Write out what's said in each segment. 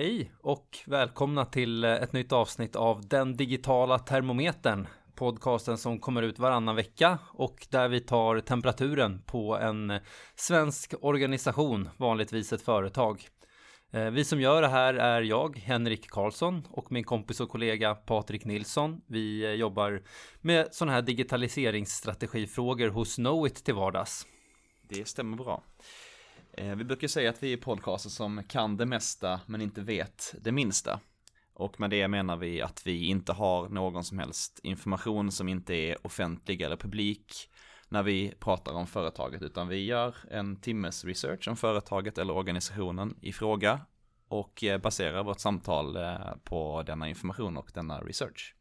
Hej och välkomna till eh, ett nytt avsnitt av Den digitala termometern. Podcasten som kommer ut varannan vecka och där vi tar temperaturen på en eh, svensk organisation, vanligtvis ett företag. Eh, vi som gör det här är jag, Henrik Karlsson och min kompis och kollega Patrik Nilsson. Vi jobbar med sådana här digitaliseringsstrategifrågor hos Knowit till vardags. Det stämmer bra. Eh, vi brukar säga att vi är podcaster som kan det mesta men inte vet det minsta. Och med det menar vi att vi inte har någon som helst information som inte är offentlig eller publik när vi pratar om företaget, utan vi gör en timmes research om företaget eller organisationen i fråga och eh, baserar vårt samtal eh, på denna information och denna research.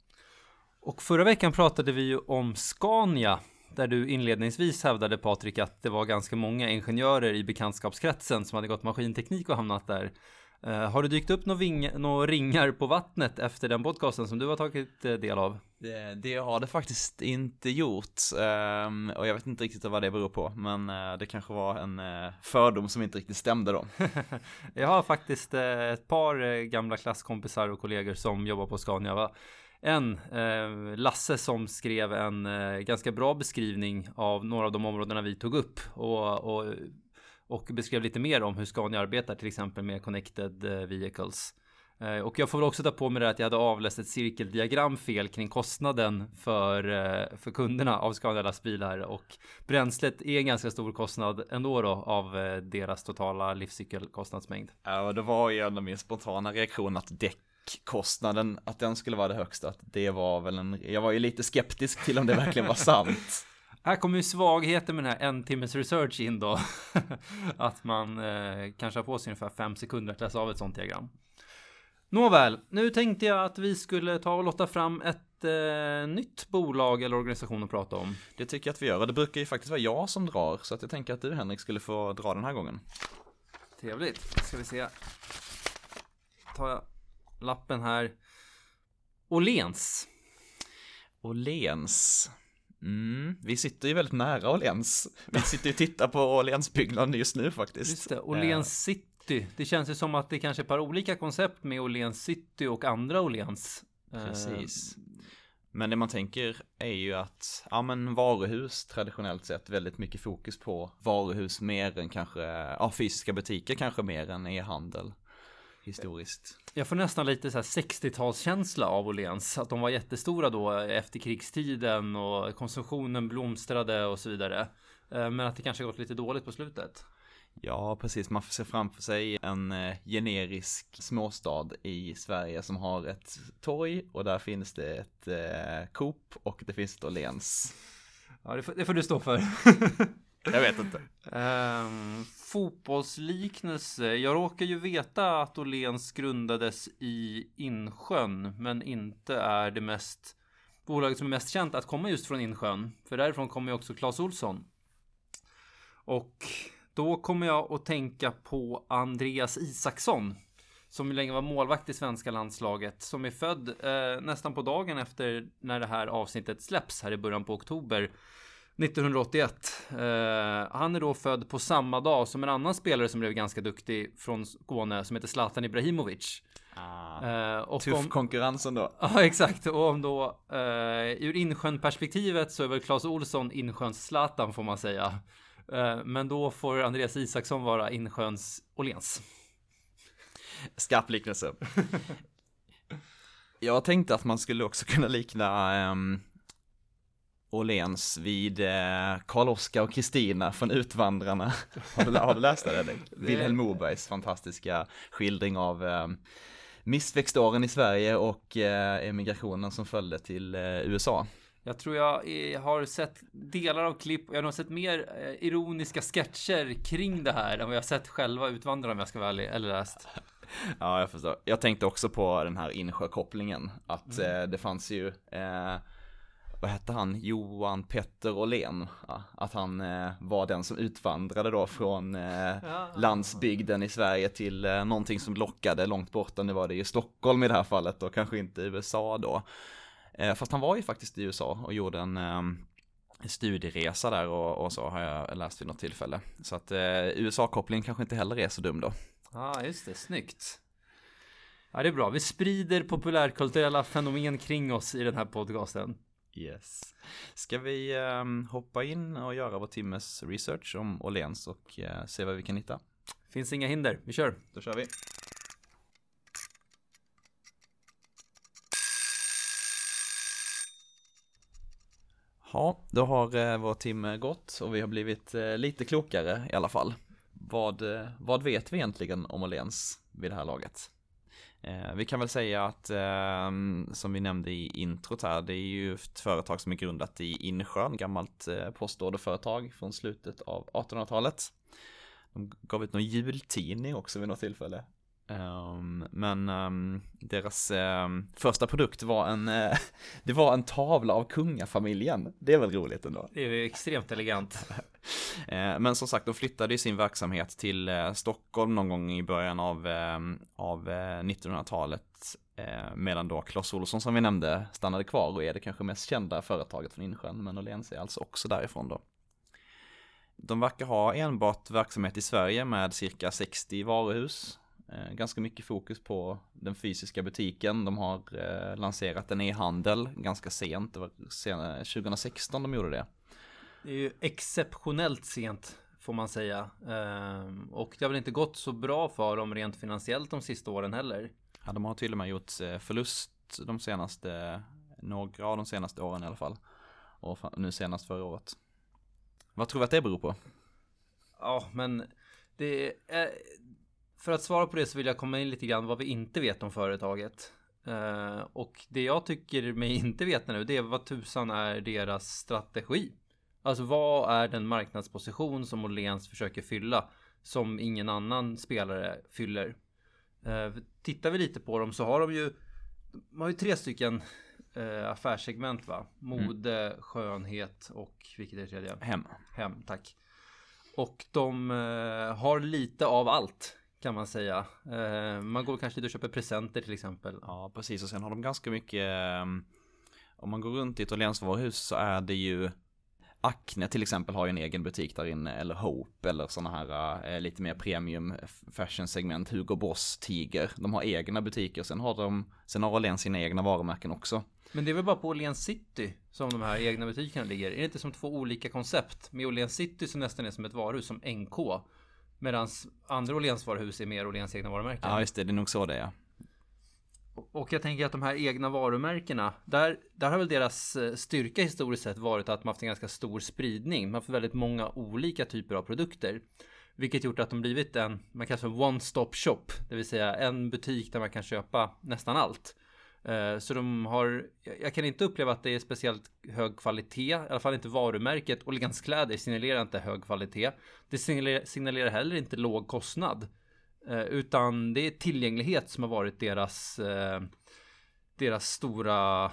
Och förra veckan pratade vi ju om Scania där du inledningsvis hävdade Patrik att det var ganska många ingenjörer i bekantskapskretsen som hade gått maskinteknik och hamnat där. Uh, har det dykt upp några ringar på vattnet efter den podcasten som du har tagit uh, del av? Det, det, har det faktiskt inte gjort um, och jag vet inte riktigt vad det beror på men uh, det kanske var en fördom som inte riktigt stämde då. jag har faktiskt ett par gamla klasskompisar och kollegor som jobbar på Scania va? En, eh, Lasse, som skrev en eh, ganska bra beskrivning av några av de områdena vi tog upp och, och, och beskrev lite mer om hur Scania arbetar, till exempel med connected eh, vehicles. Eh, och jag får väl också ta på mig det att jag hade avläst ett cirkeldiagram fel kring kostnaden för, eh, för kunderna av Scania lastbilar och bränslet är en ganska stor kostnad ändå då av eh, deras totala livscykelkostnadsmängd. Ja, och det var ju ändå min spontana reaktion att däck kostnaden, att den skulle vara det högsta, att det var väl en, jag var ju lite skeptisk till om det verkligen var sant. Här kommer ju svagheten med den här en timmes research in då. att man eh, kanske har på sig ungefär fem sekunder att läsa av ett sånt diagram. Nåväl, nu tänkte jag att vi skulle ta och låta fram ett eh, nytt bolag eller organisation att prata om. Det tycker jag att vi gör och det brukar ju faktiskt vara jag som drar så att jag tänker att du Henrik skulle få dra den här gången. Trevligt, ska vi se. Tar jag lappen här. Åhléns. Åhléns. Mm, vi sitter ju väldigt nära Åhléns. Vi sitter och tittar på Åhlénsbyggnaden just nu faktiskt. Just det, Åhléns eh. city. Det känns ju som att det kanske är ett par olika koncept med Åhléns city och andra Åhléns. Eh, Precis. Men det man tänker är ju att, ja men varuhus traditionellt sett väldigt mycket fokus på varuhus mer än kanske, ja fysiska butiker kanske mer än e-handel historiskt. Jag får nästan lite så här 60-talskänsla av Åhléns. Att de var jättestora då efter krigstiden och konsumtionen blomstrade och så vidare. Eh, men att det kanske gått lite dåligt på slutet. Ja, precis. Man får se framför sig en eh, generisk småstad i Sverige som har ett torg och där finns det ett eh, Coop och det finns ett Åhléns. Ja, det får, det får du stå för. Jag vet inte. Um, fotbollsliknelse. Jag råkar ju veta att Åhléns grundades i Insjön, men inte är det mest bolaget som är mest känt att komma just från Insjön. För därifrån kommer ju också Clas Olsson. Och då kommer jag att tänka på Andreas Isaksson. Som länge var målvakt i svenska landslaget. Som är född eh, nästan på dagen efter när det här avsnittet släpps här i början på oktober. 1981. Uh, eh, han är då född på samma dag som en annan spelare som blev ganska duktig från Skåne som heter Zlatan Ibrahimovic. Ah, uh, och tuff om, konkurrens ändå. Ja, exakt. Och om då uh, ur Insjön-perspektivet så är väl Claes Olsson Insjöns Zlatan får man säga. men då får Andreas Isaksson vara Insjöns Åhléns. Skarp liknelse. Jag tänkte att man skulle också kunna likna um, Åhléns vid eh, Karl-Oskar och Kristina från Utvandrarna. Har du, har du läst det? Eller? Vilhelm Mobergs fantastiska skildring av eh, missväxtåren i Sverige och eh, emigrationen som följde till eh, USA. Jag tror jag har sett delar av klipp och jag har nog sett mer eh, ironiska sketcher kring det här än vad jag sett själva Utvandrarna om jag ska vara ärlig, eller läst. Ja, jag förstår. Jag tänkte också på den här insjökopplingen, att mm. Eh, det fanns ju vad hette han, Johan Petter Åhlén, att han eh, var den som utvandrade då från eh, landsbygden i Sverige till eh, någonting som lockade långt borta, nu var det ju Stockholm i det här fallet och kanske inte USA då. Fast han var ju faktiskt i USA och gjorde en studieresa där och, och, så har jag läst vid något tillfälle. Så att eh, USA-kopplingen kanske inte heller är så dum då. Ja, just det, snyggt. Ja, det är bra. Vi sprider populärkulturella fenomen kring oss i den här podcasten. Yes. Ska vi um, hoppa in och göra vår timmes research om Åhléns och uh, se vad vi kan hitta? Finns inga hinder. Vi kör. Då kör vi. Ja, då har eh, vår timme gått och vi har blivit eh, lite klokare i alla fall. Vad, eh, vad vet vi egentligen om Åhléns vid det här laget? Eh, vi kan väl säga att, eh, som vi nämnde i introt här, det är ju ett företag som är grundat i Insjön, gammalt eh, postorderföretag från slutet av 1800-talet. De gav ut någon jultidning också vid något tillfälle. Um, men um, deras um, första produkt var en, uh, det var en tavla av kungafamiljen. Det är väl roligt ändå. Det är extremt elegant. uh, men som sagt, de flyttade ju sin verksamhet till uh, Stockholm någon gång i början av, av 1900-talet. medan då Clas Ohlson som vi nämnde stannade kvar och är det kanske mest kända företaget från Insjön. Men Åhléns är alltså också därifrån då. De verkar ha enbart verksamhet i Sverige med cirka 60 varuhus Eh, ganska mycket fokus på den fysiska butiken. De har eh, lanserat en e-handel ganska sent. Det var senare, 2016 de gjorde det. Det är ju exceptionellt sent får man säga. Och det har väl inte gått så bra för dem rent finansiellt de sista åren heller. Ja, de har till och med gjort eh, förlust de senaste, några av de senaste åren i alla fall. Och nu senast förra året. Vad tror vi att det beror på? Ja, men det är, för att svara på det så vill jag komma in lite grann vad vi inte vet om företaget. Uh, och det jag tycker mig inte veta nu det är vad tusan är deras strategi. Alltså vad är den marknadsposition som Åhléns försöker fylla som ingen annan spelare fyller. Uh, tittar vi lite på dem så har de ju de har ju tre stycken uh, affärssegment va? Mode, mm. skönhet och vilket är det tredje? Hem. Hem, tack. Och de har lite av allt kan man säga. Eh, man går kanske dit och köper presenter till exempel. Ja, precis. Och sen har de ganska mycket, ehm, om man går runt i ett Åhlénsvaruhus så är det ju Acne till exempel har ju en egen butik där inne, eller Hope, eller sådana här eh, lite mer premium fashion segment, Hugo Boss, Tiger. De har egna butiker, sen har de, sen har Åhléns sina egna varumärken också. Men det är väl bara på Åhléns City som de här egna butikerna ligger? Är det inte som två olika koncept? Med Åhléns City som nästan är som ett varuhus, som NK. Medan andra Åhléns varuhus är mer Åhléns egna varumärken. Ja, just det. Det är nog så det är. Och jag tänker att de här egna varumärkena, där, där har väl deras eh, styrka historiskt sett varit att man haft en ganska stor spridning. Man har haft väldigt många olika typer av produkter. Vilket gjort att de blivit en, man kallar för one-stop shop. Det vill säga en butik där man kan köpa nästan allt. Eh, så de har, jag kan inte uppleva att det är speciellt hög kvalitet, i alla fall inte varumärket. Åhléns kläder signalerar inte hög kvalitet. Det signalerar heller inte låg kostnad. Eh, utan det är tillgänglighet som har varit deras, eh, deras stora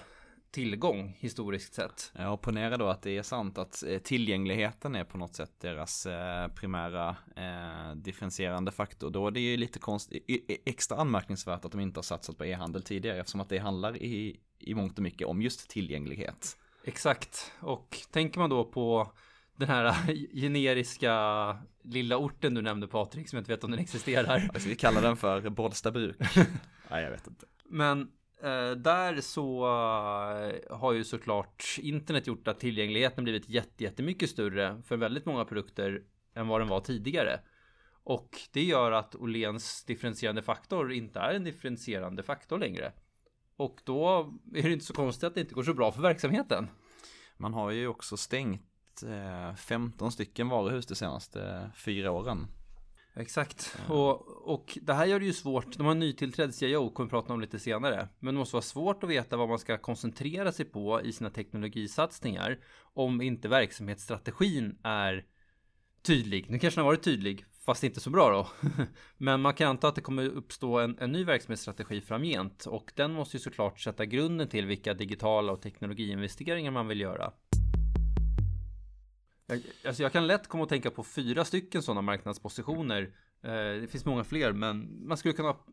tillgång historiskt sett. Jag ponera då att det är sant att eh, tillgängligheten är på något sätt deras eh, primära eh, differentierande faktor. Då är det ju lite konst, extra anmärkningsvärt att de inte har satsat på e-handel tidigare eftersom att det handlar i, i mångt och mycket om just tillgänglighet. Exakt, och tänker man då på den här generiska lilla orten du nämnde Patrik som jag inte vet om den existerar. Alltså, vi kallar den för Bollstabruk. Nej, jag vet inte. Men Eh, där så eh, har ju såklart internet gjort att tillgängligheten blivit jättemycket större för väldigt många produkter än vad den var tidigare. Och det gör att Åhléns differentierande faktor inte är en differentierande faktor längre. Och då är det inte så konstigt att det inte går så bra för verksamheten. Man har ju också stängt eh, 15 stycken varuhus de senaste fyra åren. Exakt. Mm. Och, och det här gör det ju svårt. De har en nytillträdd CIO, kommer vi prata om lite senare. Men det måste vara svårt att veta vad man ska koncentrera sig på i sina teknologisatsningar. Om inte verksamhetsstrategin är tydlig. Nu kanske den har varit tydlig, fast inte så bra då. Men man kan anta att det kommer uppstå en, en ny verksamhetsstrategi framgent. Och den måste ju såklart sätta grunden till vilka digitala och teknologiinvesteringar man vill göra. Jag, alltså jag kan lätt komma att tänka på fyra stycken sådana marknadspositioner. Eh, det finns många fler, men man skulle kunna ha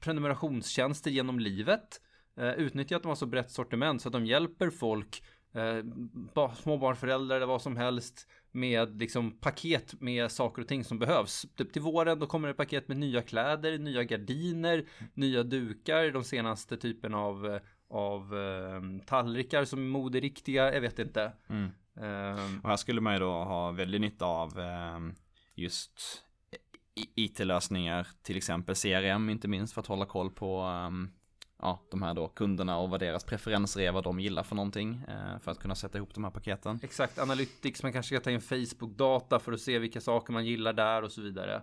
prenumerationstjänster genom livet. Eh, utnyttja att de har så brett sortiment så att de hjälper folk eh, småbarnsföräldrar eller vad som helst med liksom paket med saker och ting som behövs. Typ till våren då kommer det paket med nya kläder, nya gardiner, nya dukar, de senaste typen av, eh, av eh, tallrikar som är moderiktiga, jag vet inte. Mm. Eh, Och här skulle man ju då ha väldigt nytta av eh, just IT-lösningar, till exempel CRM, inte minst för att hålla koll på ehm, ja, de här då kunderna och vad deras preferenser är, vad de gillar för någonting, eh, för att kunna sätta ihop de här paketen. Exakt, Analytics, man kanske ska ta in Facebook-data för att se vilka saker man gillar där och så vidare.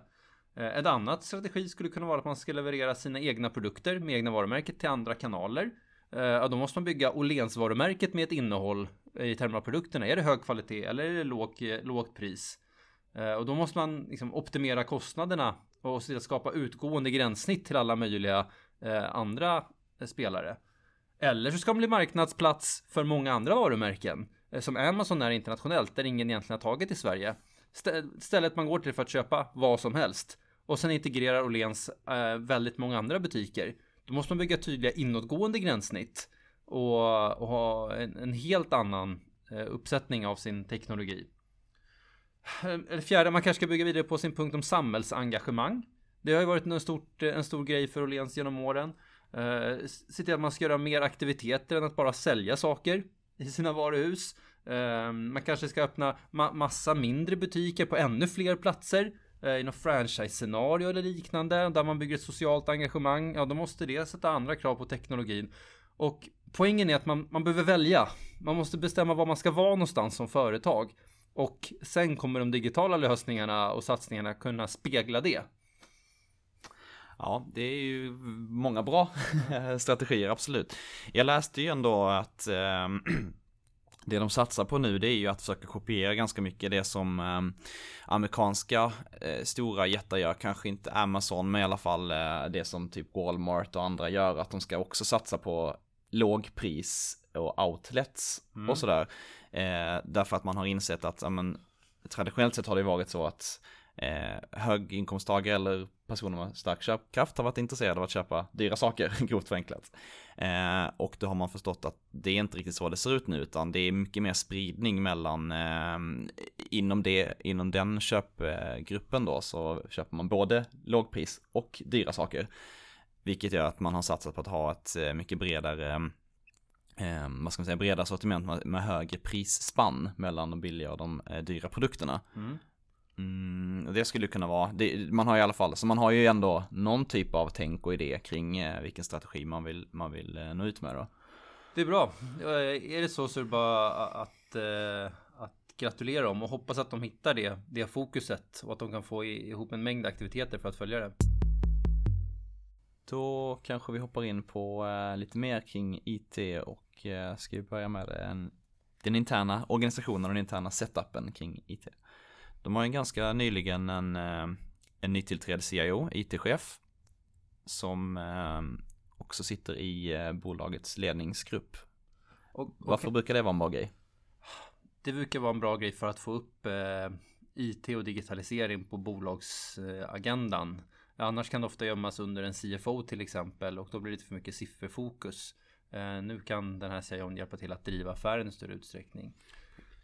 Eh, Ett annat strategi skulle kunna vara att man ska leverera sina egna produkter med egna varumärket till andra kanaler. Eh, Ja, då måste man bygga Åhléns varumärket med ett innehåll i termer av produkterna. Är det hög kvalitet eller är det låg, lågt pris? Eh, och då måste man liksom optimera kostnaderna och se till att skapa utgående gränssnitt till alla möjliga eh, andra eh, spelare. Eller så ska man bli marknadsplats för många andra varumärken. Som Amazon är internationellt, där ingen egentligen har tagit i Sverige. Stället man går till för att köpa vad som helst. Och sen integrerar Åhléns väldigt många andra butiker. Då måste man bygga tydliga inåtgående gränssnitt. Och, och ha en, en helt annan eh, uppsättning av sin teknologi. Eh, eller fjärde, man kanske ska bygga vidare på sin punkt om samhällsengagemang. Det har ju varit en, stort, en stor grej för Åhléns genom åren. Eh, se till att man ska göra mer aktiviteter än att bara sälja saker i sina varuhus. Eh, man kanske ska öppna ma- massa mindre butiker på ännu fler platser. eh, I något franchise-scenario eller liknande. Där man bygger ett socialt engagemang. Ja, då måste det sätta andra krav på teknologin. Och poängen är att man, man behöver välja. Man måste bestämma var man ska vara någonstans som företag. Och sen kommer de digitala lösningarna och satsningarna kunna spegla det. Ja, det är ju många bra strategier, absolut. Jag läste ju ändå att eh, det de satsar på nu det är ju att försöka kopiera ganska mycket det som eh, amerikanska eh, stora jättar gör, kanske inte Amazon men i alla fall eh, det som typ Walmart och andra gör, att de ska också satsa på lågpris och outlets Mm. och sådär. Eh, därför att man har insett att, ja, men, traditionellt sett har det varit så att eh, höginkomsttagare eller personer med stark köpkraft har varit intresserade av att köpa dyra saker, grovt förenklat. Eh, och då har man förstått att det är inte riktigt så det ser ut nu, utan det är mycket mer spridning mellan, eh, inom, det, inom den köpgruppen då, så köper man både lågpris och dyra saker. Vilket gör att man har satsat på att ha ett eh, mycket bredare eh, vad ska man säga, bredare sortiment med, med högre prisspann mellan de billiga och de eh, dyra produkterna. Mm. Mm, det skulle kunna vara, det, man har i alla fall, så man har ju ändå någon typ av tänk och idé kring eh, vilken strategi man vill, man vill eh, nå ut med då. Det är bra. Är det så så är det bara att, eh, att gratulera dem och hoppas att de hittar det, det fokuset och att de kan få ihop en mängd aktiviteter för att följa det. Då kanske vi hoppar in på eh, lite mer kring IT och eh, ska vi börja med en, den interna organisationen och den interna setupen kring IT. De har ju ganska nyligen en, eh, en nytillträdd CIO, IT-chef, som också sitter i bolagets ledningsgrupp. Och, Varför och brukar det vara en bra grej? det brukar vara en bra grej för att få upp IT och digitalisering på bolagsagendan. Annars kan det ofta gömmas under en CFO till exempel och då blir det lite för mycket sifferfokus. Eh, nu kan den här CIOn hjälpa till att driva affären i större utsträckning.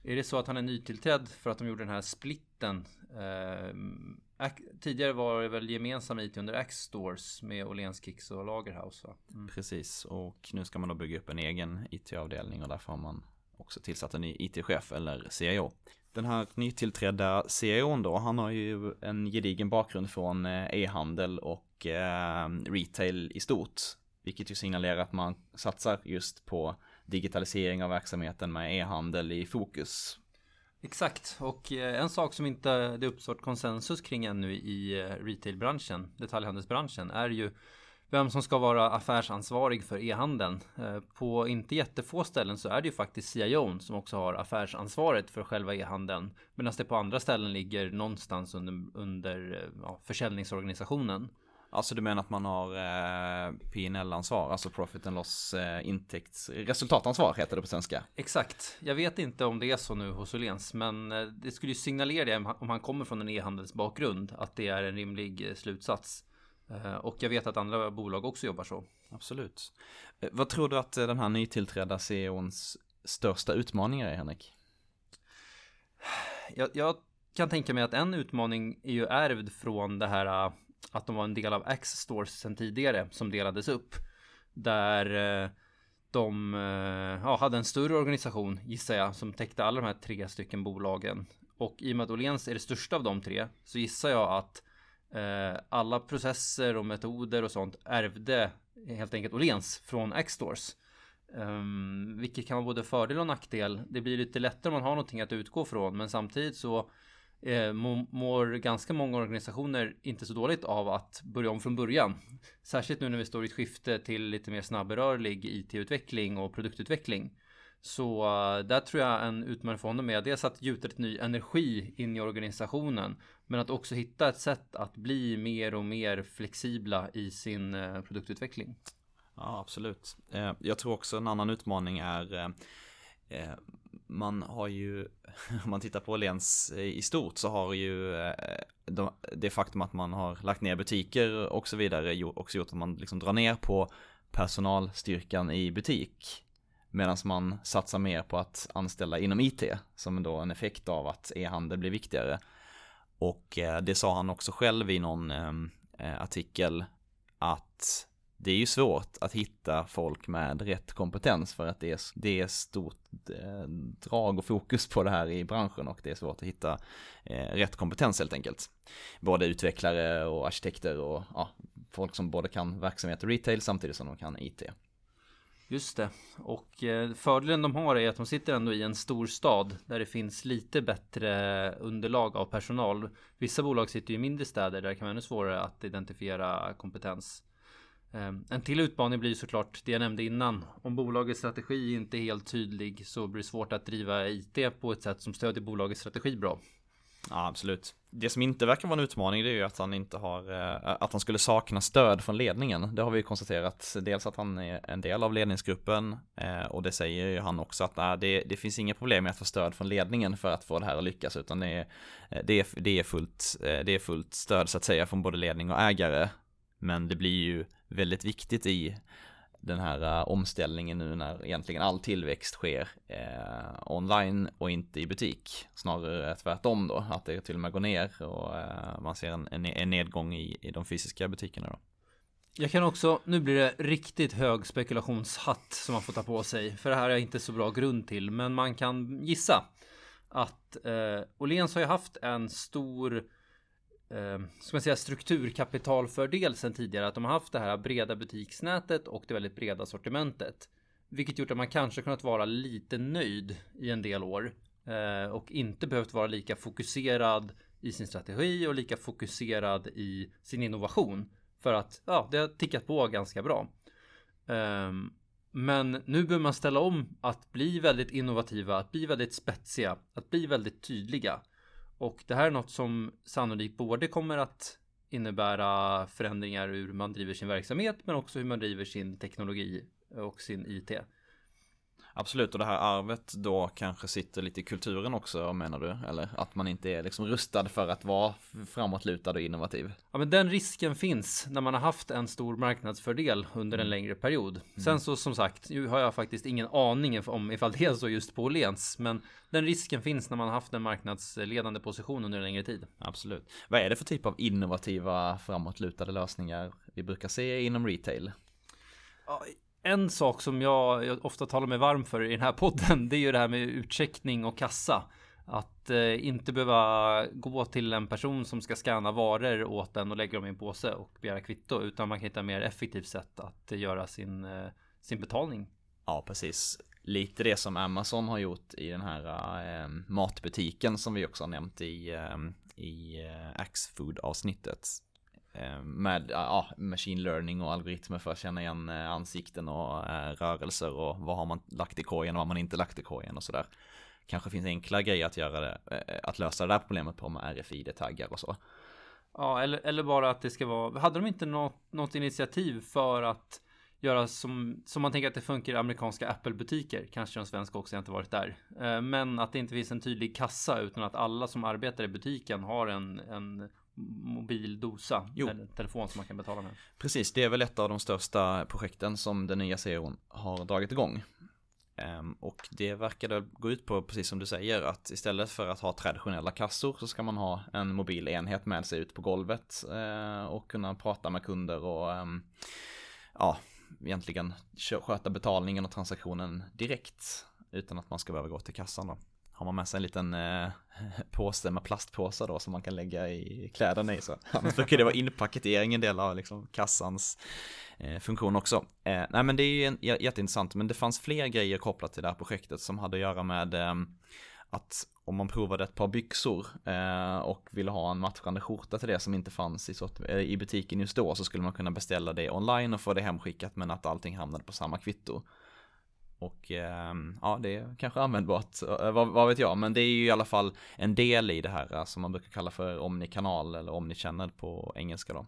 Är det så att han är nytillträdd för att de gjorde den här splitten? Eh, tidigare var det väl gemensam IT under X-Stores med Åhléns Kicks och Lagerhaus va? Mm. Precis, och nu ska man då bygga upp en egen IT-avdelning och därför har man också tillsatt en ny IT-chef eller CIO. Den här nytillträdda CEOn då, han har ju en gedigen bakgrund från eh, e-handel och eh, retail i stort. Vilket ju signalerar att man satsar just på digitalisering av verksamheten med e-handel i fokus. Exakt, och eh, en sak som inte det uppstått konsensus kring ännu i eh, retailbranschen, detaljhandelsbranschen, är ju vem som ska vara affärsansvarig för e-handeln. Eh, På inte jättefå ställen så är det ju faktiskt CIO som också har affärsansvaret för själva e-handeln. Medan det på andra ställen ligger någonstans under, under eh, ja, försäljningsorganisationen. Alltså du menar att man har eh, pnl ansvar alltså profit and loss eh, intäkts, resultatansvar heter det på svenska. Exakt. Jag vet inte om det är så nu hos Åhléns, men eh, det skulle ju signalera det om han- om han kommer från en e-handelsbakgrund, att det är en rimlig slutsats. Eh, Och jag vet att andra bolag också jobbar så. Absolut. Eh, Vad tror du att eh, den här nytillträdda CEOns största utmaningar är Henrik? Jag, jag kan tänka mig att en utmaning är ju ärvd från det här att de var en del av X-Stores sedan tidigare som delades upp. Där de ja, hade en större organisation gissar jag som täckte alla de här tre stycken bolagen. Och i och med att Åhléns är det största av de tre så gissar jag att Eh, alla processer och metoder och sånt ärvde helt enkelt Åhléns från X-Stores. Um, ehm, vilket kan vara både fördel och nackdel. Det blir lite lättare om man har någonting att utgå från men samtidigt så eh, mår ganska många organisationer inte så dåligt av att börja om från början. Särskilt nu när vi står i ett skifte till lite mer snabbrörlig IT-utveckling och produktutveckling. Så eh, där tror jag en utmaning för honom är dels att gjuta lite ny energi in i organisationen. Men att också hitta ett sätt att bli mer och mer flexibla i sin eh, produktutveckling. Ja, absolut. Eh, jag tror också en annan utmaning är man har ju, om man tittar på Åhléns i stort så har ju det faktum att man har lagt ner butiker och så vidare också gjort att man liksom drar ner på personalstyrkan i butik. Medan man satsar mer på att anställa inom IT som då en effekt av att e-handel blir viktigare. Och eh, det sa han också själv i någon eh, eh, artikel att det är ju svårt att hitta folk med rätt kompetens för att det är, det är stort drag och fokus på det här i branschen och det är svårt att hitta rätt kompetens helt enkelt. Både utvecklare och arkitekter och ja, folk som både kan verksamhet och retail samtidigt som de kan IT. Just det. Och eh, fördelen de har är att de sitter ändå i en stor stad där det finns lite bättre underlag av personal. Vissa bolag sitter ju i mindre städer där det kan vara ännu svårare att identifiera kompetens. Ehm, en till utmaning blir såklart det jag nämnde innan. Om bolagets strategi inte är helt tydlig så blir det svårt att driva IT på ett sätt som stödjer bolagets strategi bra. Ja, absolut. Det som inte verkar vara en utmaning det är ju att han inte har, eh, att han skulle sakna stöd från ledningen. Det har vi konstaterat. Dels att han är en del av ledningsgruppen eh, och det säger ju han också att nej, det, det finns inga problem med att få stöd från ledningen för att få det här att lyckas utan det är, eh, det är, det är, fullt, det är fullt stöd så att säga från både ledning och ägare. Men det blir ju väldigt viktigt i den här uh, omställningen nu när egentligen all tillväxt sker uh, online och inte i butik. Snarare tvärtom då, att det till och med går ner och uh, man ser en, en, en nedgång i, i de fysiska butikerna då. Jag kan också, nu blir det riktigt hög spekulationshatt som man får ta på sig. För det här är inte så bra grund till. Men man kan gissa att eh, Åhléns har ju haft en stor eh, ska man säga strukturkapitalfördel sen tidigare. Att de har haft det här breda butiksnätet och det väldigt breda sortimentet. Vilket gjort att man kanske kunnat vara lite nöjd i en del år. Eh, och inte behövt vara lika fokuserad i sin strategi och lika fokuserad i sin innovation. För att ja, det har tickat på ganska bra. Um, men nu behöver man ställa om att bli väldigt innovativa, att bli väldigt spetsiga, att bli väldigt tydliga. Och det här är något som sannolikt både kommer att innebära förändringar ur hur man driver sin verksamhet men också hur man driver sin teknologi och sin IT. Absolut, och det här arvet då kanske sitter lite i kulturen också menar du? Eller att man inte är liksom rustad för att vara framåtlutad och innovativ? Ja, men den risken finns när man har haft en stor marknadsfördel under en mm. längre period. Mm. Sen så som sagt, nu har jag faktiskt ingen aning om ifall det är så just på Åhléns, men den risken finns när man har haft en marknadsledande position under en längre tid. Absolut. Vad är det för typ av innovativa framåtlutade lösningar vi brukar se inom retail? En sak som jag, jag, ofta talar mig varm för i den här podden, det är ju det här med utcheckning och kassa. Att eh, inte behöva gå till en person som ska scanna varor åt en och lägga dem i en påse och begära kvitto, utan man kan hitta mer effektivt sätt att göra sin, eh, sin betalning. Ja, precis. Lite det som Amazon har gjort i den här eh, matbutiken som vi också har nämnt i, eh, i eh, Axfood avsnittet. Eh, med ja, machine learning och algoritmer för att känna igen eh, ansikten och eh, rörelser och vad har man lagt i korgen och vad har man inte lagt i korgen och sådär. Kanske finns enkla grejer att göra det, att lösa det där problemet på med RFID-taggar och så. Ja, eller, eller bara att det ska vara, hade de inte något, något initiativ för att göra som, som man tänker att det funkar i amerikanska Apple-butiker, kanske de svenska också, jag har inte varit där. Men att det inte finns en tydlig kassa utan att alla som arbetar i butiken har en, en mobil dosa, jo. eller telefon som man kan betala med. Precis, det är väl ett av de största projekten som den nya CEOn har dragit igång. Ehm, och det verkade gå ut på, precis som du säger, att istället för att ha traditionella kassor så ska man ha en mobil enhet med sig ut på golvet eh, och kunna prata med kunder och ehm, ja, egentligen sköta betalningen och transaktionen direkt utan att man ska behöva gå till kassan då. Har man med sig en liten eh, påse med plastpåsar då som man kan lägga i kläderna i så annars brukar det vara inpaketering en del av liksom kassans eh, funktion också. Eh, nej men det är ju en, jätteintressant men det fanns fler grejer kopplat till det här projektet som hade att göra med eh, att om man provade ett par byxor eh, och ville ha en matchande skjorta till det som inte fanns i, sort, eh, i butiken just då så skulle man kunna beställa det online och få det hemskickat men att allting hamnade på samma kvitto. Och ehm, ja, det är kanske användbart, eh, vad, vad, vet jag, men det är ju i alla fall en del i det här eh, som man brukar kalla för omnikanal eller omnichannel på engelska då.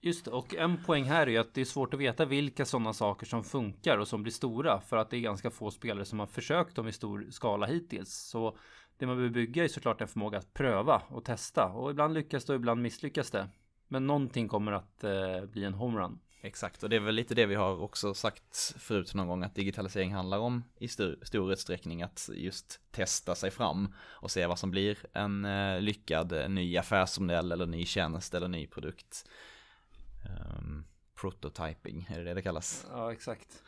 Just det, och en poäng här är ju att det är svårt att veta vilka sådana saker som funkar och som blir stora för att det är ganska få spelare som har försökt dem i stor skala hittills. Så det man behöver bygga är såklart en förmåga att pröva och testa och ibland lyckas det och ibland misslyckas det. Men någonting kommer att eh, bli en homerun. Exakt, och det är väl lite det vi har också sagt förut någon gång att digitalisering handlar om i stor, stor utsträckning att just testa sig fram och se vad som blir en eh, lyckad eh, ny affärsmodell eller ny tjänst eller ny produkt. Um, prototyping, är det det det kallas? Ja, exakt.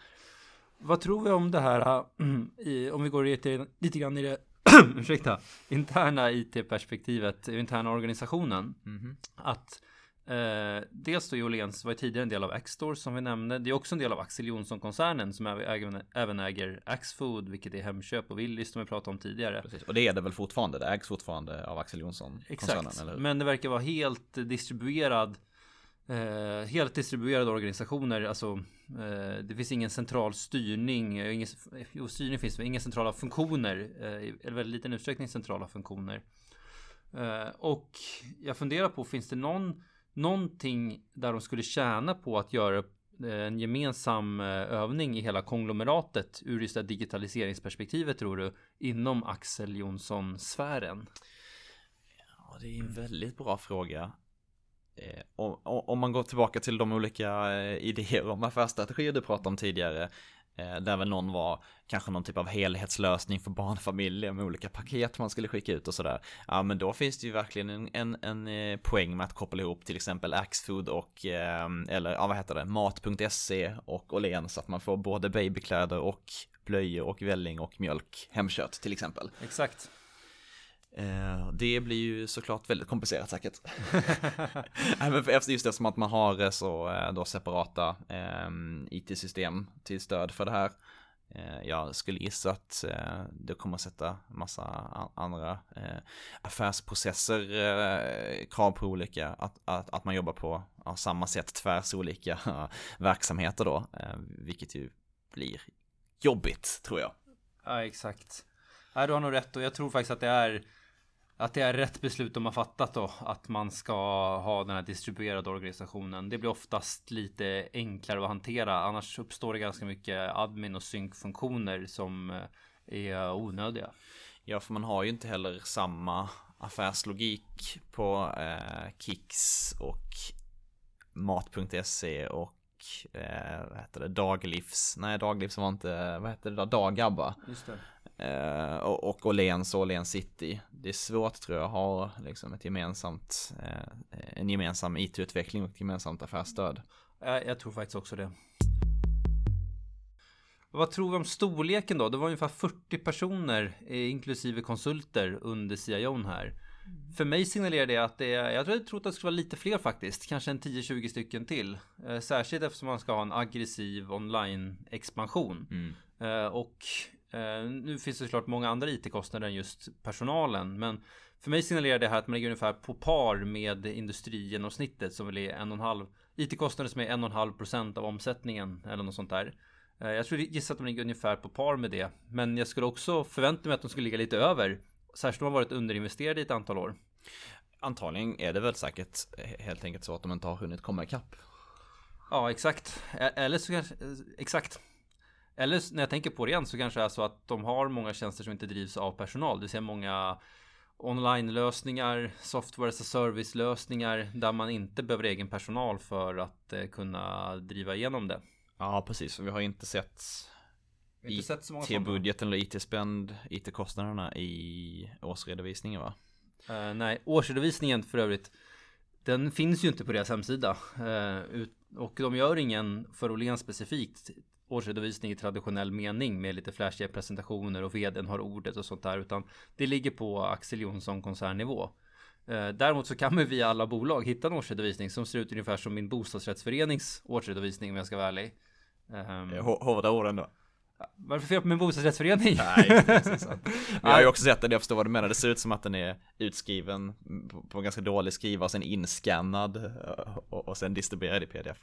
Vad tror vi om det här, i, om vi går lite, lite grann i det ursäkta, interna IT-perspektivet, interna organisationen. Mm -hmm. Att Eh, dels då Jolens var tidigare en del av Axstore som vi nämnde. Det är också en del av Axel Jonsson-koncernen som även äger Axfood, vilket är Hemköp och Willys som vi pratade om tidigare. Precis. Och det är det väl fortfarande? Det ägs fortfarande av Axel Jonsson-koncernen? Exakt, men det verkar vara helt distribuerad eh, helt distribuerade organisationer, alltså eh, det finns ingen central styrning, ingen, jo styrning finns men inga centrala funktioner, eh, i väldigt liten utsträckning centrala funktioner. Eh, och jag funderar på, finns det någon någonting där de skulle tjäna på att göra eh, en gemensam eh, övning i hela konglomeratet ur just det digitaliseringsperspektivet tror du inom Axel Jonsson-sfären? Ja, det är en väldigt bra fråga. Eh, om, man går tillbaka till de olika idéer om affärsstrategier du pratade om tidigare Eh, där väl någon var kanske någon typ av helhetslösning för barnfamiljer med olika paket man skulle skicka ut och sådär. Ja men då finns det ju verkligen en, en, en eh, poäng med att koppla ihop till exempel Axfood och eh, eller ja vad heter det mat.se och Åhléns så att man får både babykläder och blöjor och välling och mjölk hemkört till exempel. Exakt. Eh, det blir ju såklart väldigt komplicerat säkert. Efter just det som att man har eh, så eh, då separata ehm, IT-system till stöd för det här. Jag skulle gissa att det kommer att sätta massa andra affärsprocesser, krav på olika, att, att, att man jobbar på samma sätt tvärs olika verksamheter då, vilket ju blir jobbigt tror jag. Ja, exakt. Du har nog rätt och jag tror faktiskt att det är att det är rätt beslut de har fattat då. Att man ska ha den här distribuerade organisationen. Det blir oftast lite enklare att hantera. Annars uppstår det ganska mycket admin och synkfunktioner som eh, är onödiga. Ja, för man har ju inte heller samma affärslogik på eh, Kicks och Mat.se och eh, vad heter det, Daglivs, nej Daglivs var inte, vad heter det då, Dagabba. Just det. Eh, och, och Åhléns och Åhléns City. Det är svårt tror jag att ha liksom ett gemensamt, eh, en gemensam IT-utveckling och ett gemensamt affärsstöd. Jag, jag tror faktiskt också det. Vad tror vi om storleken då? Det var ungefär 40 personer eh, inklusive konsulter under CIOn här. Mm. För mig signalerar det att det är, jag tror, jag tror att det skulle vara lite fler faktiskt, kanske en 10-20 stycken till. Eh, särskilt eftersom man ska ha en aggressiv online expansion. Mm. Eh, och nu finns det såklart många andra IT-kostnader än just personalen, men för mig signalerar det här att man ligger ungefär på par med industrigenomsnittet som väl är en och halv IT-kostnader som är en och en halv procent av omsättningen eller något sånt där. Eh, jag skulle gissa att de ligger ungefär på par med det, men jag skulle också förvänta mig att de skulle ligga lite över, särskilt om de har varit underinvesterade i ett antal år. Antagligen är det väl säkert helt enkelt så att de inte har hunnit komma ikapp. Ja, exakt. E-, eller så kanske, exakt. Eller när jag tänker på det igen så kanske det är så att de har många tjänster som inte drivs av personal. Det vill säga många online-lösningar, software as a service-lösningar där man inte behöver egen personal för att eh, kunna driva igenom det. Ja, precis. Vi har inte sett IT-budgeten eller IT-spend, IT-kostnaderna i årsredovisningen va? Uh, nej, årsredovisningen för övrigt Den finns ju inte på deras hemsida uh, Och de gör ingen för Åhléns specifikt årsredovisning i traditionell mening med lite flashiga presentationer och vdn har ordet och sånt där utan det ligger på Axel Jonsson koncernnivå. Eh, däremot så kan man via alla bolag hitta en årsredovisning som ser ut ungefär som min bostadsrättsförenings årsredovisning om jag ska vara ärlig. Ehm. Um, Hårda orden då. Varför fel på min bostadsrättsförening? Nej, Jag har ju också sett den, jag förstår vad du menar. Det ser ut som att den är utskriven på, en ganska dålig skriva och sen inskannad eh, och, och sen distribuerad i pdf.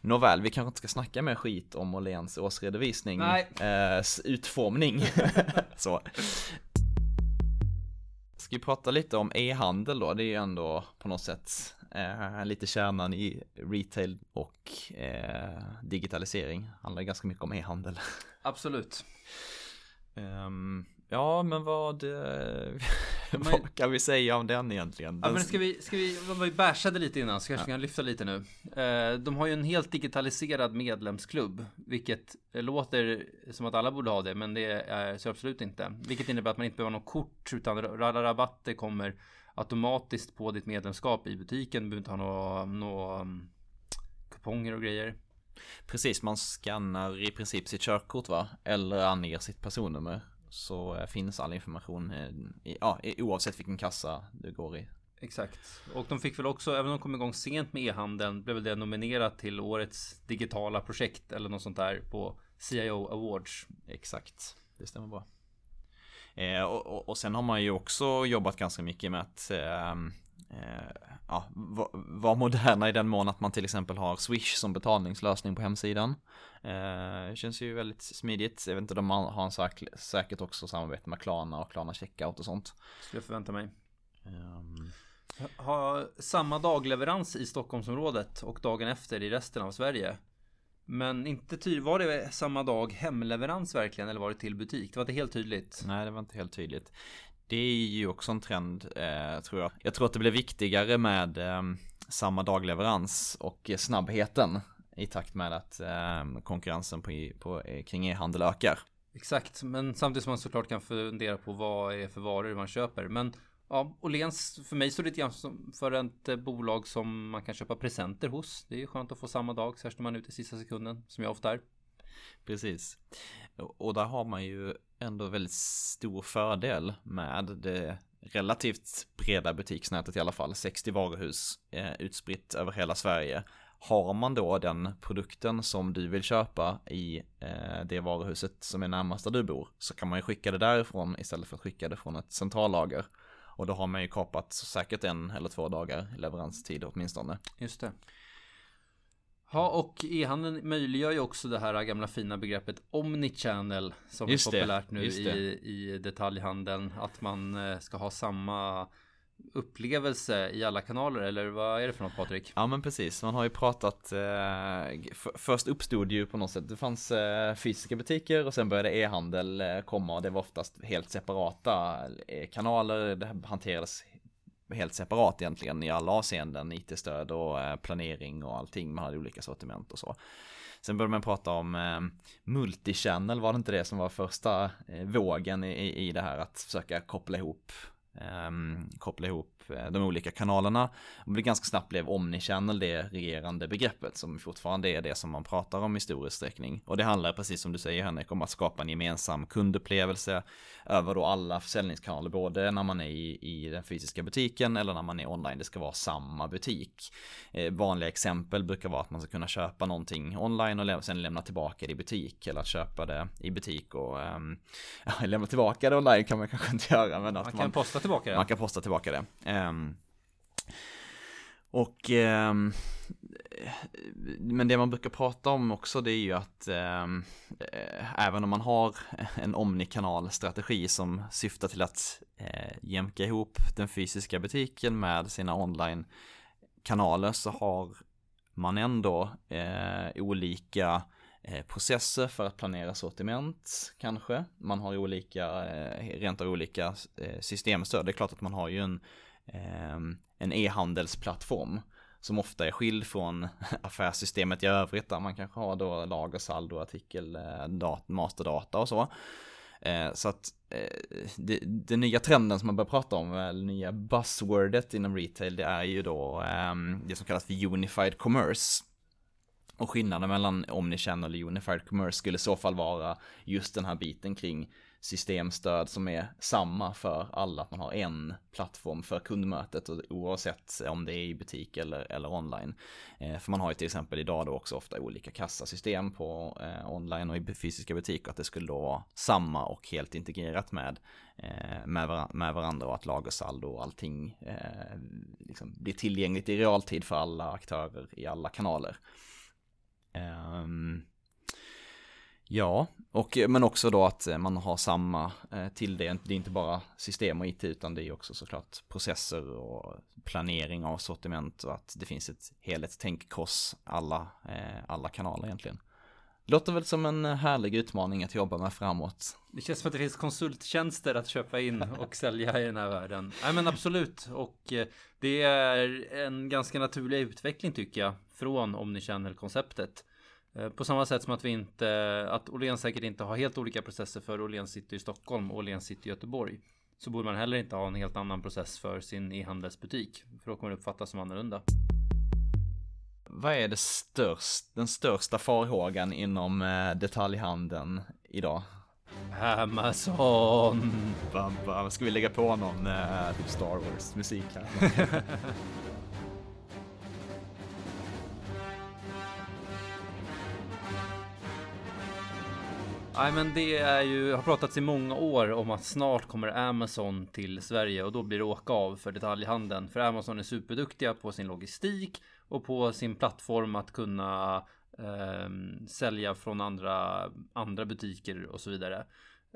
Nåväl, vi kanske inte ska snacka mer skit om Åhléns årsredovisning. Nej. Eh, utformning. Så. Ska vi prata lite om e-handel då? Det är ju ändå på något sätt eh, lite kärnan i retail och eh, digitalisering. Handlar ganska mycket om e-handel. Absolut. um, ja, men vad, eh, vad kan vi säga om den egentligen? Ja, men ska vi, ska vi, vi bärsade lite innan så kanske ja. kan lyfta lite nu. Eh, de har ju en helt digitaliserad medlemsklubb, vilket låter som att alla borde ha det, men det är så absolut inte. Vilket innebär att man inte behöver ha något kort, utan rabatter kommer automatiskt på ditt medlemskap i butiken. Du behöver inte ha några, några um, kuponger och grejer. Precis, man skannar i princip sitt körkort va? Eller anger sitt personnummer. Så eh, finns all information eh, i, ja, oavsett vilken kassa du går i. Exakt. Och de fick väl också, även om de kom igång sent med e-handeln, blev väl det nominerat till årets digitala projekt eller något sånt där på CIO Awards. Exakt, det stämmer bra. Eh, och, och, sen har man ju också jobbat ganska mycket med att ehm, eh, ja, vara moderna i den mån att man till exempel har Swish som betalningslösning på hemsidan. Eh, känns ju väldigt smidigt. Jag vet inte, de har en säk säkert också samarbete med Klarna och Klarna Checkout och sånt. Skulle jag förvänta mig. Um... Ha samma dagleverans i Stockholmsområdet och dagen efter i resten av Sverige. Men inte tydligt, var det samma dag hemleverans verkligen eller var det till butik? Det var inte helt tydligt. Nej, det var inte helt tydligt. Det är ju också en trend, eh, tror jag. Jag tror att det blir viktigare med eh, samma dagleverans och snabbheten i takt med att eh, konkurrensen på, på, kring e-handel ökar. Exakt, men samtidigt som man såklart kan fundera på vad är för varor man köper. Men Ja, Åhléns för mig står lite grann som för ett eh, bolag som man kan köpa presenter hos. Det är skönt att få samma dag, särskilt när man är ute i sista sekunden, som jag ofta är. Precis. Och där har man ju ändå väldigt stor fördel med det relativt breda butiksnätet i alla fall. 60 varuhus eh, utspritt över hela Sverige. Har man då den produkten som du vill köpa i eh, det varuhuset som är närmast där du bor så kan man ju skicka det därifrån istället för att skicka det från ett centrallager. Och då har man ju kapat säkert en eller två dagar leveranstid åtminstone. Just det. Ja, och e-handeln möjliggör ju också det här gamla fina begreppet omnichannel som Just är populärt det. nu i, i detaljhandeln. Att man eh, ska ha samma upplevelse i alla kanaler eller vad är det för något Patrik? Ja men precis, man har ju pratat eh, Först uppstod ju på något sätt Det fanns eh, fysiska butiker och sen började e-handel eh, komma och det var oftast helt separata eh, kanaler. Det hanterades helt separat egentligen i alla avseenden IT-stöd och eh, planering och allting. Man hade olika sortiment och så. Sen började man prata om eh, multichannel, var det inte det som var första eh, vågen i, i det här att försöka koppla ihop koppla ihop eh, de olika kanalerna. Och det ganska snabbt blev omnichannel det regerande begreppet som fortfarande är det som man pratar om i stor utsträckning. Och det handlar precis som du säger Henrik om att skapa en gemensam kundupplevelse över då alla försäljningskanaler, både när man är i, i den fysiska butiken eller när man är online. Det ska vara samma butik. Eh, vanliga exempel brukar vara att man ska kunna köpa någonting online och sen lämna tillbaka det i butik eller att köpa det i butik och ja, lämna tillbaka det online kan man kanske inte göra. Men man att kan man, posta tillbaka det. Man kan posta tillbaka det. Um, och um, men det man brukar prata om också det är ju att ehm, eh, även om man har en omnikanalstrategi som syftar till att eh, jämka ihop den fysiska butiken med sina online kanaler så har man ändå eh, olika eh, Eh, processer för att planera sortiment kanske. Man har olika, eh, rent av olika eh, systemstöd. Det är klart att man har ju en, ehm, en e-handelsplattform som ofta är skild från affärssystemet i övrigt där man kanske har då lagersaldo, artikel, dat, masterdata och så. Så att den det, nya trenden som man börjar prata om, eller nya buzzwordet inom retail, det är ju då ehm, det som kallas för unified commerce. Och skillnaden mellan omnichannel och unified commerce skulle i så fall vara just den här biten kring systemstöd som är samma för alla, att man har en plattform för kundmötet oavsett om det är i butik eller, eller online. Eh, för man har ju till exempel idag då också ofta olika kassasystem på eh, online och i fysiska butiker, att det skulle då vara samma och helt integrerat med, eh, med, var med varandra och att lagersaldo och allting eh, liksom blir tillgängligt i realtid för alla aktörer i alla kanaler. Ehm, ja, och, eh, men också då att eh, man har samma eh, till det. Det är inte bara system och IT utan det är också såklart processer och planering av sortiment och att det finns ett helhetstänk kors alla, alla kanaler egentligen. Låter väl som en härlig utmaning att jobba med framåt. Det känns som att det finns konsulttjänster att köpa in och sälja i den här världen. Nej men absolut. Och det är en ganska naturlig utveckling tycker jag. Från Omnichannel-konceptet. Eh, på samma sätt som att vi inte, att Åhléns säkert inte har helt olika processer för Åhléns City i Stockholm och Åhléns City i Göteborg. Så borde man heller inte ha en helt annan process för sin e-handelsbutik. För då kommer det uppfattas som annorlunda. Vad är det störst, den största farhågan inom eh, detaljhandeln idag? Amazon! Bam, bam. Ska vi lägga på någon uh, typ Star Wars musik här? Nej men det är ju, har pratats i många år om att snart kommer Amazon till Sverige och då blir det åka av för detaljhandeln. För Amazon är superduktiga på sin logistik och på sin plattform att kunna eh, sälja från andra, andra butiker och så vidare.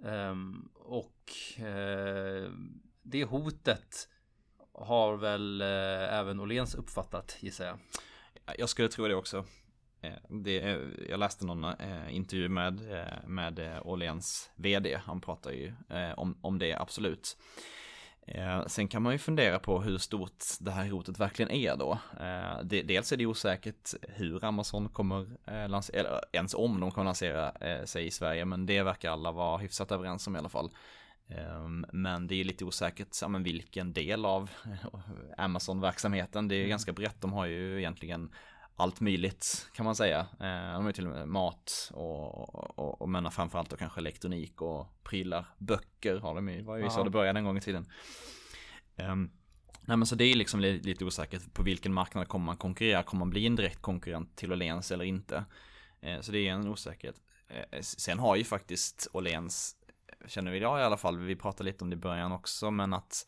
Eh, och eh, det hotet har väl eh, även Åhléns uppfattat gissar jag. Jag skulle tro det också. Eh, det, jag läste någon eh, intervju med, eh, med Åhléns vd, han pratar ju om, om det absolut. Sen kan man ju fundera på hur stort det här hotet verkligen är då. Dels är det osäkert hur Amazon kommer lansera, eller ens om de kommer lansera sig i Sverige, men det verkar alla vara hyfsat överens om i alla fall. Ehm, men det är lite osäkert ja, men vilken del av Amazon-verksamheten. Det är mm. ganska brett. De har ju egentligen allt möjligt kan man säga. Eh, de har till och med mat och, och, och men framförallt då kanske elektronik och prylar. Böcker har de ju, var ju så det började en gång i tiden. Um, nej men så det är liksom lite, lite osäkert på vilken marknad kommer man konkurrera? Kommer man bli en direkt konkurrent till Åhléns eller inte? Eh, så det är en osäkerhet. Eh, sen har ju faktiskt Åhléns, känner vi idag i alla fall, vi pratade lite om det i början också, men att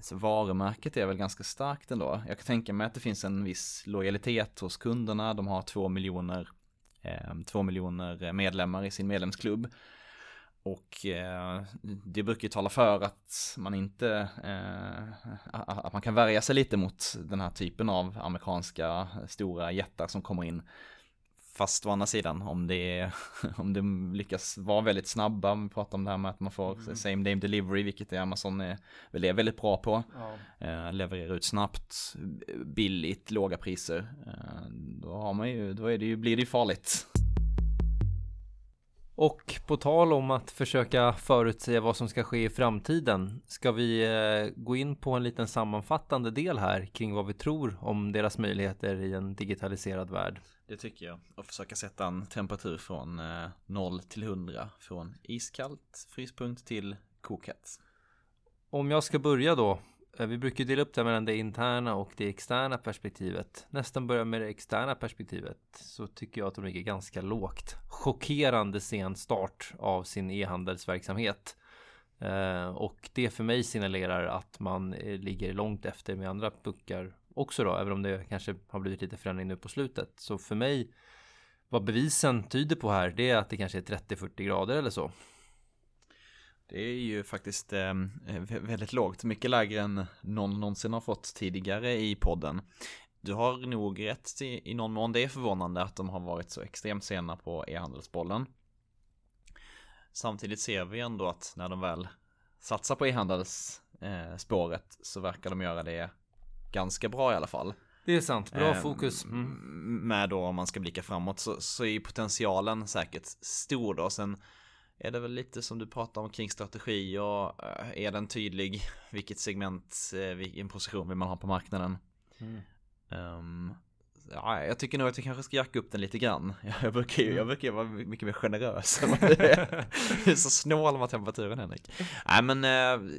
så varumärket är väl ganska starkt ändå. Jag kan tänka mig att det finns en viss lojalitet hos kunderna. De har två miljoner, eh, två miljoner medlemmar i sin medlemsklubb. Och eh, det brukar ju tala för att man inte, eh, att man kan värja sig lite mot den här typen av amerikanska stora jättar som kommer in Fast å andra sidan, om det, om det lyckas vara väldigt snabba, vi pratar om det här med att man får mm. same day delivery, vilket är Amazon är, väl är väldigt bra på. Ja. Eh, levererar ut snabbt, billigt, låga priser. Eh, då har man ju, då är det ju, blir det ju farligt. Och på tal om att försöka förutsäga vad som ska ske i framtiden ska vi eh, gå in på en liten sammanfattande del här kring vad vi tror om deras möjligheter i en digitaliserad värld. Det tycker jag. Och försöka sätta en temperatur från 0 eh, till 100. Från iskallt fryspunkt till kokhett. Om jag ska börja då. Eh, vi brukar dela upp det mellan det interna och det externa perspektivet. Nästan börja med det externa perspektivet så tycker jag att de ligger ganska lågt. Chockerande sen start av sin e-handelsverksamhet. Eh, och det för mig signalerar att man eh, ligger långt efter med andra puckar också då, även om det kanske har blivit lite förändring nu på slutet. Så för mig, vad bevisen tyder på här, det är att det kanske är 30-40 grader eller så. Det är ju faktiskt eh, väldigt lågt, mycket lägre än någon någonsin har fått tidigare i podden. Du har nog rätt i, i någon mån, det är förvånande att de har varit så extremt sena på e-handelsbollen. Samtidigt ser vi ändå att när de väl satsar på e-handelsspåret eh, så verkar de göra det ganska bra i alla fall. Det är sant, bra Eh, fokus. Mm. Med då om man ska blicka framåt så, så är potentialen säkert stor då. Sen är det väl lite som du pratar om kring strategi och eh, är den tydlig vilket segment, eh, vilken position vill man ha på marknaden. Mm. Ehm, ja, jag tycker nog att vi kanske ska jacka upp den lite grann. Jag brukar ju, jag brukar ju vara mycket mer generös du är. Så snål med temperaturen Henrik. Nej men eh,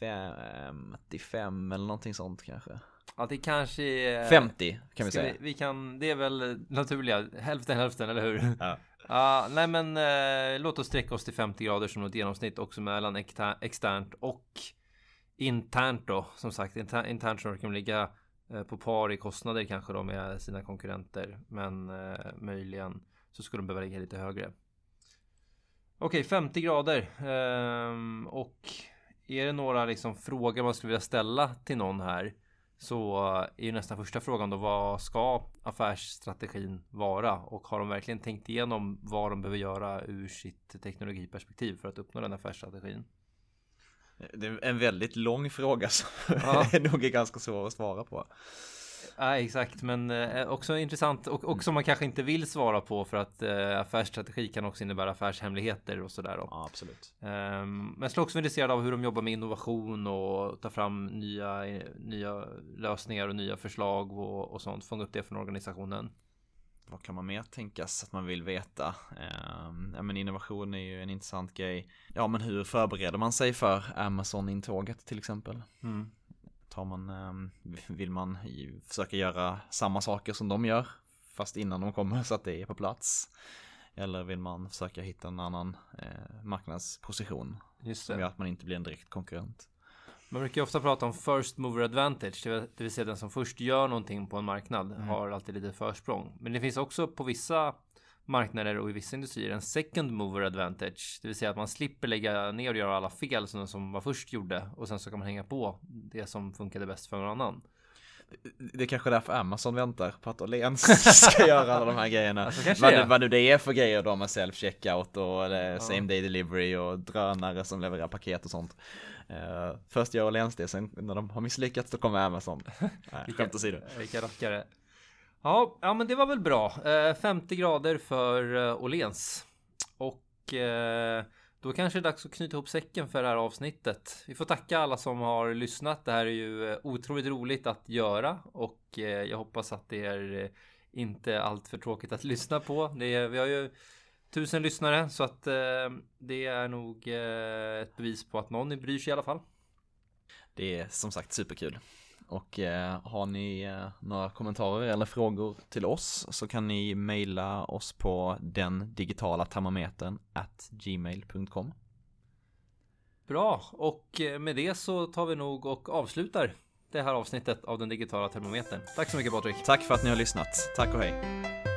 55 eller någonting sånt kanske. Ja, det kanske är... 50 kan vi säga. Vi, vi kan, det är väl naturliga, hälften hälften, eller hur? Ja. Ja, nej men eh, låt oss sträcka oss till 50 grader som något genomsnitt också mellan exter- externt och internt då. Som sagt, inter- internt så kan de ligga eh, på par i kostnader kanske då med sina konkurrenter. Men eh, möjligen så skulle de behöva ligga lite högre. Okej, 50 grader. Ehm, och är det några liksom frågor man skulle vilja ställa till någon här? Så är ju nästan första frågan då vad ska affärsstrategin vara? Och har de verkligen tänkt igenom vad de behöver göra ur sitt teknologiperspektiv för att uppnå den affärsstrategin? Det är en väldigt lång fråga som Ja. nog är ganska svår att svara på. Ja, exakt, men eh, också intressant och också man kanske inte vill svara på för att eh, affärsstrategi kan också innebära affärshemligheter och sådär. Ja, absolut. Ehm, men jag skulle också vara intresserad av hur de jobbar med innovation och ta fram nya, nya lösningar och nya förslag och, och sånt. Fånga upp det från organisationen. Vad kan man mer tänkas att man vill veta? Ehm, ja, men innovation är ju en intressant grej. Ja, men hur förbereder man sig för Amazon-intåget till exempel? Mm. Tar man, ehm, vill man försöka göra samma saker som de gör, fast innan de kommer så att det är på plats? Eller vill man försöka hitta en annan eh, marknadsposition Just som gör att man inte blir en direkt konkurrent? Man brukar ofta prata om first mover advantage, det vill- säga den som först gör någonting på en marknad har alltid lite försprång. Men det finns också på vissa marknader och i vissa industrier en second mover advantage, det vill säga att man slipper lägga ner och göra alla fel som som var först gjorde och sen så kan man hänga på det som funkade bäst för någon annan. Det är kanske därför Amazon väntar på att Åhléns ska göra alla de här grejerna. Alltså, vad, nu, vad nu det är för grejer då med self-checkout och eh, Ja. same day delivery och drönare som levererar paket och sånt. Eh, först gör Åhléns det, sen när de har misslyckats då kommer Amazon. Nej, skämt åsido. Vilka rackare. Ja, ja, men det var väl bra. Eh, 50 grader för eh, Åhléns. Och eh, då kanske det är dags att knyta ihop säcken för det här avsnittet. Vi får tacka alla som har lyssnat. Det här är ju eh, otroligt roligt att göra och eh, jag hoppas att det är eh, inte allt för tråkigt att lyssna på. Det är, vi har ju tusen lyssnare så att eh, det är nog eh, ett bevis på att någon bryr sig i alla fall. Det är som sagt superkul. Och eh, har ni eh, några kommentarer eller frågor till oss så kan ni mejla oss på den digitala termometern at gmail.com. Bra, och eh, med det så tar vi nog och avslutar det här avsnittet av den digitala termometern. Tack så mycket Patrik. Tack för att ni har lyssnat. Tack och hej.